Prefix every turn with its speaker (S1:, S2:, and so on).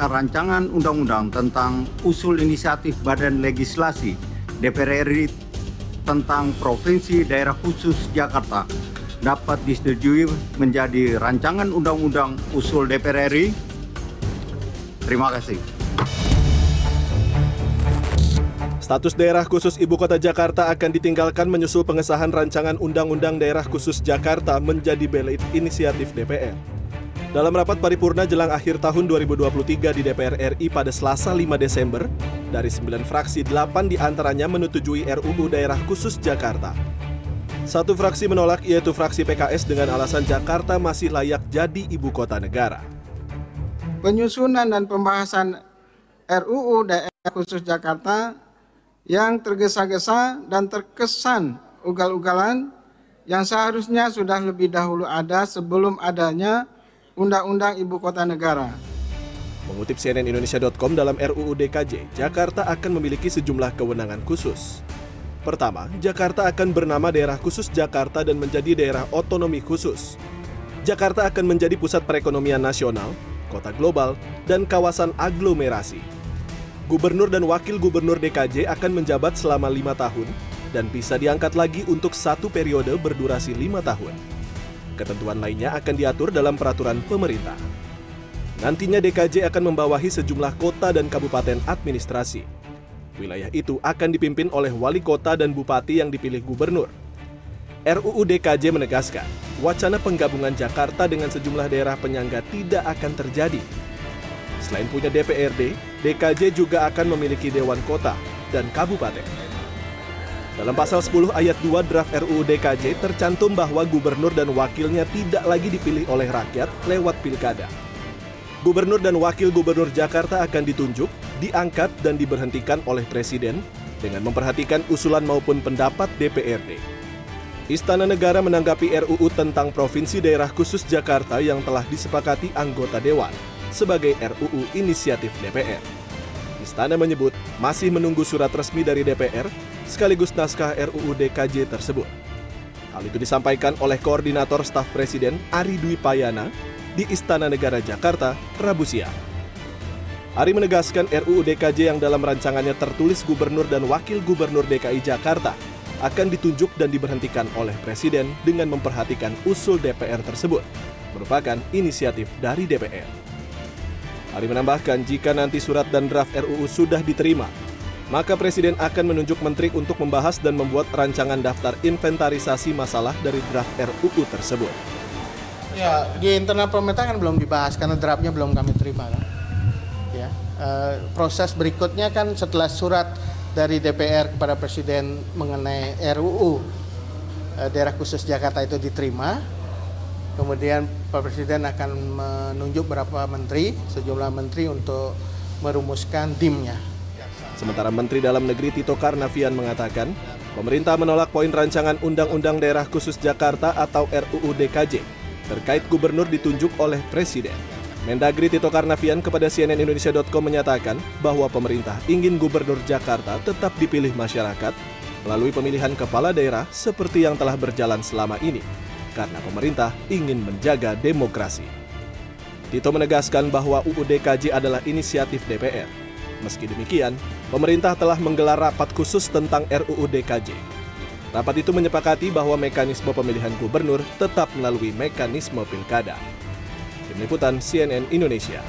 S1: mengesahkan rancangan undang-undang tentang usul inisiatif Badan Legislasi DPR RI tentang Provinsi Daerah Khusus Jakarta dapat disetujui menjadi rancangan undang-undang usul DPR RI. Terima kasih.
S2: Status daerah khusus Ibu Kota Jakarta akan ditinggalkan menyusul pengesahan rancangan Undang-Undang Daerah Khusus Jakarta menjadi belit inisiatif DPR. Dalam rapat paripurna jelang akhir tahun 2023 di DPR RI pada Selasa 5 Desember, dari 9 fraksi 8 di antaranya menyetujui RUU Daerah Khusus Jakarta. Satu fraksi menolak yaitu fraksi PKS dengan alasan Jakarta masih layak jadi ibu kota negara.
S3: Penyusunan dan pembahasan RUU Daerah Khusus Jakarta yang tergesa-gesa dan terkesan ugal-ugalan yang seharusnya sudah lebih dahulu ada sebelum adanya Undang-Undang Ibu Kota Negara.
S2: Mengutip cnnindonesia.com dalam RUU DKJ, Jakarta akan memiliki sejumlah kewenangan khusus. Pertama, Jakarta akan bernama Daerah Khusus Jakarta dan menjadi daerah otonomi khusus. Jakarta akan menjadi pusat perekonomian nasional, kota global, dan kawasan aglomerasi. Gubernur dan Wakil Gubernur DKJ akan menjabat selama lima tahun dan bisa diangkat lagi untuk satu periode berdurasi lima tahun. Ketentuan lainnya akan diatur dalam peraturan pemerintah. Nantinya DKJ akan membawahi sejumlah kota dan kabupaten administrasi. Wilayah itu akan dipimpin oleh wali kota dan bupati yang dipilih gubernur. RUU DKJ menegaskan, wacana penggabungan Jakarta dengan sejumlah daerah penyangga tidak akan terjadi. Selain punya DPRD, DKJ juga akan memiliki Dewan Kota dan Kabupaten. Dalam pasal 10 ayat 2 draft RUU DKJ tercantum bahwa gubernur dan wakilnya tidak lagi dipilih oleh rakyat lewat pilkada. Gubernur dan wakil gubernur Jakarta akan ditunjuk, diangkat dan diberhentikan oleh presiden dengan memperhatikan usulan maupun pendapat DPRD. Istana Negara menanggapi RUU tentang Provinsi Daerah Khusus Jakarta yang telah disepakati anggota Dewan sebagai RUU inisiatif DPR. Istana menyebut masih menunggu surat resmi dari DPR sekaligus naskah RUU DKJ tersebut. Hal itu disampaikan oleh Koordinator Staf Presiden Ari Dwi Payana di Istana Negara Jakarta, Rabu siang. Ari menegaskan RUU DKJ yang dalam rancangannya tertulis Gubernur dan Wakil Gubernur DKI Jakarta akan ditunjuk dan diberhentikan oleh Presiden dengan memperhatikan usul DPR tersebut, merupakan inisiatif dari DPR. Ari menambahkan jika nanti surat dan draft RUU sudah diterima, maka Presiden akan menunjuk menteri untuk membahas dan membuat rancangan daftar inventarisasi masalah dari draft RUU tersebut.
S4: Ya, di internal pemerintah kan belum dibahas karena draftnya belum kami terima. Kan? Ya, e, proses berikutnya kan setelah surat dari DPR kepada Presiden mengenai RUU e, eh, daerah khusus Jakarta itu diterima, kemudian Pak Presiden akan menunjuk beberapa menteri, sejumlah menteri untuk merumuskan dimnya
S2: Sementara Menteri Dalam Negeri Tito Karnavian mengatakan, pemerintah menolak poin rancangan Undang-Undang Daerah Khusus Jakarta atau RUU DKJ terkait gubernur ditunjuk oleh Presiden. Mendagri Tito Karnavian kepada cnnindonesia.com menyatakan bahwa pemerintah ingin gubernur Jakarta tetap dipilih masyarakat melalui pemilihan kepala daerah seperti yang telah berjalan selama ini, karena pemerintah ingin menjaga demokrasi. Tito menegaskan bahwa UU DKJ adalah inisiatif DPR Meski demikian, pemerintah telah menggelar rapat khusus tentang RUU DKJ. Rapat itu menyepakati bahwa mekanisme pemilihan gubernur tetap melalui mekanisme pilkada. Tim Liputan CNN Indonesia.